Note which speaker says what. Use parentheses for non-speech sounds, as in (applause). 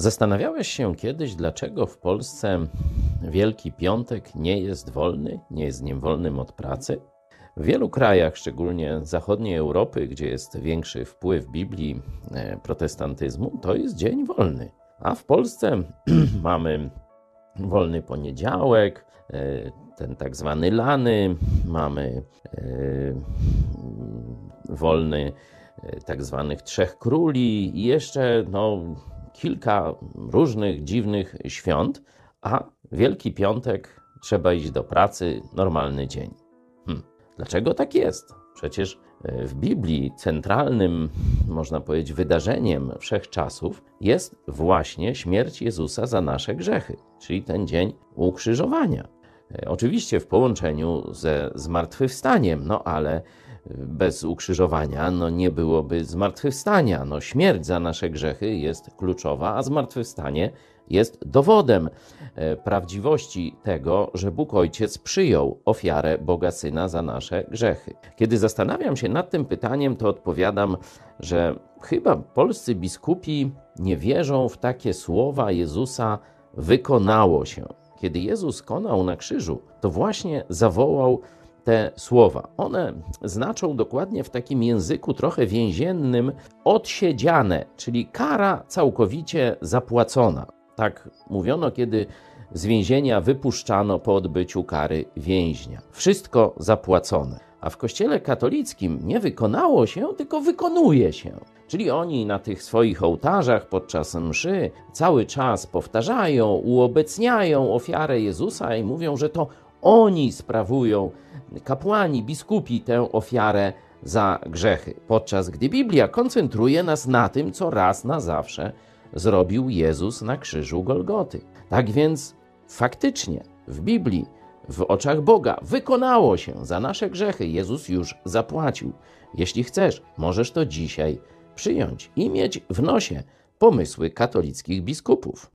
Speaker 1: Zastanawiałeś się kiedyś, dlaczego w Polsce Wielki Piątek nie jest wolny, nie jest dniem wolnym od pracy? W wielu krajach, szczególnie zachodniej Europy, gdzie jest większy wpływ Biblii, e, protestantyzmu, to jest dzień wolny. A w Polsce (clears throat) mamy wolny poniedziałek, e, ten tak zwany lany, mamy e, wolny tak zwanych trzech króli i jeszcze no, kilka różnych dziwnych świąt, a Wielki Piątek trzeba iść do pracy, normalny dzień. Hm. Dlaczego tak jest? Przecież e, w Biblii centralnym, można powiedzieć, wydarzeniem wszechczasów jest właśnie śmierć Jezusa za nasze grzechy, czyli ten dzień ukrzyżowania. E, oczywiście w połączeniu ze zmartwychwstaniem, no ale bez ukrzyżowania no nie byłoby zmartwychwstania. No śmierć za nasze grzechy jest kluczowa, a zmartwychwstanie jest dowodem e, prawdziwości tego, że Bóg Ojciec przyjął ofiarę Boga Syna za nasze grzechy. Kiedy zastanawiam się nad tym pytaniem, to odpowiadam, że chyba polscy biskupi nie wierzą w takie słowa Jezusa wykonało się. Kiedy Jezus konał na krzyżu, to właśnie zawołał te słowa. One znaczą dokładnie w takim języku trochę więziennym odsiedziane, czyli kara całkowicie zapłacona. Tak mówiono, kiedy z więzienia wypuszczano po odbyciu kary więźnia. Wszystko zapłacone. A w kościele katolickim nie wykonało się, tylko wykonuje się. Czyli oni na tych swoich ołtarzach podczas mszy cały czas powtarzają, uobecniają ofiarę Jezusa i mówią, że to oni sprawują, kapłani, biskupi, tę ofiarę za grzechy, podczas gdy Biblia koncentruje nas na tym, co raz na zawsze zrobił Jezus na krzyżu Golgoty. Tak więc faktycznie w Biblii, w oczach Boga, wykonało się za nasze grzechy. Jezus już zapłacił. Jeśli chcesz, możesz to dzisiaj przyjąć i mieć w nosie pomysły katolickich biskupów.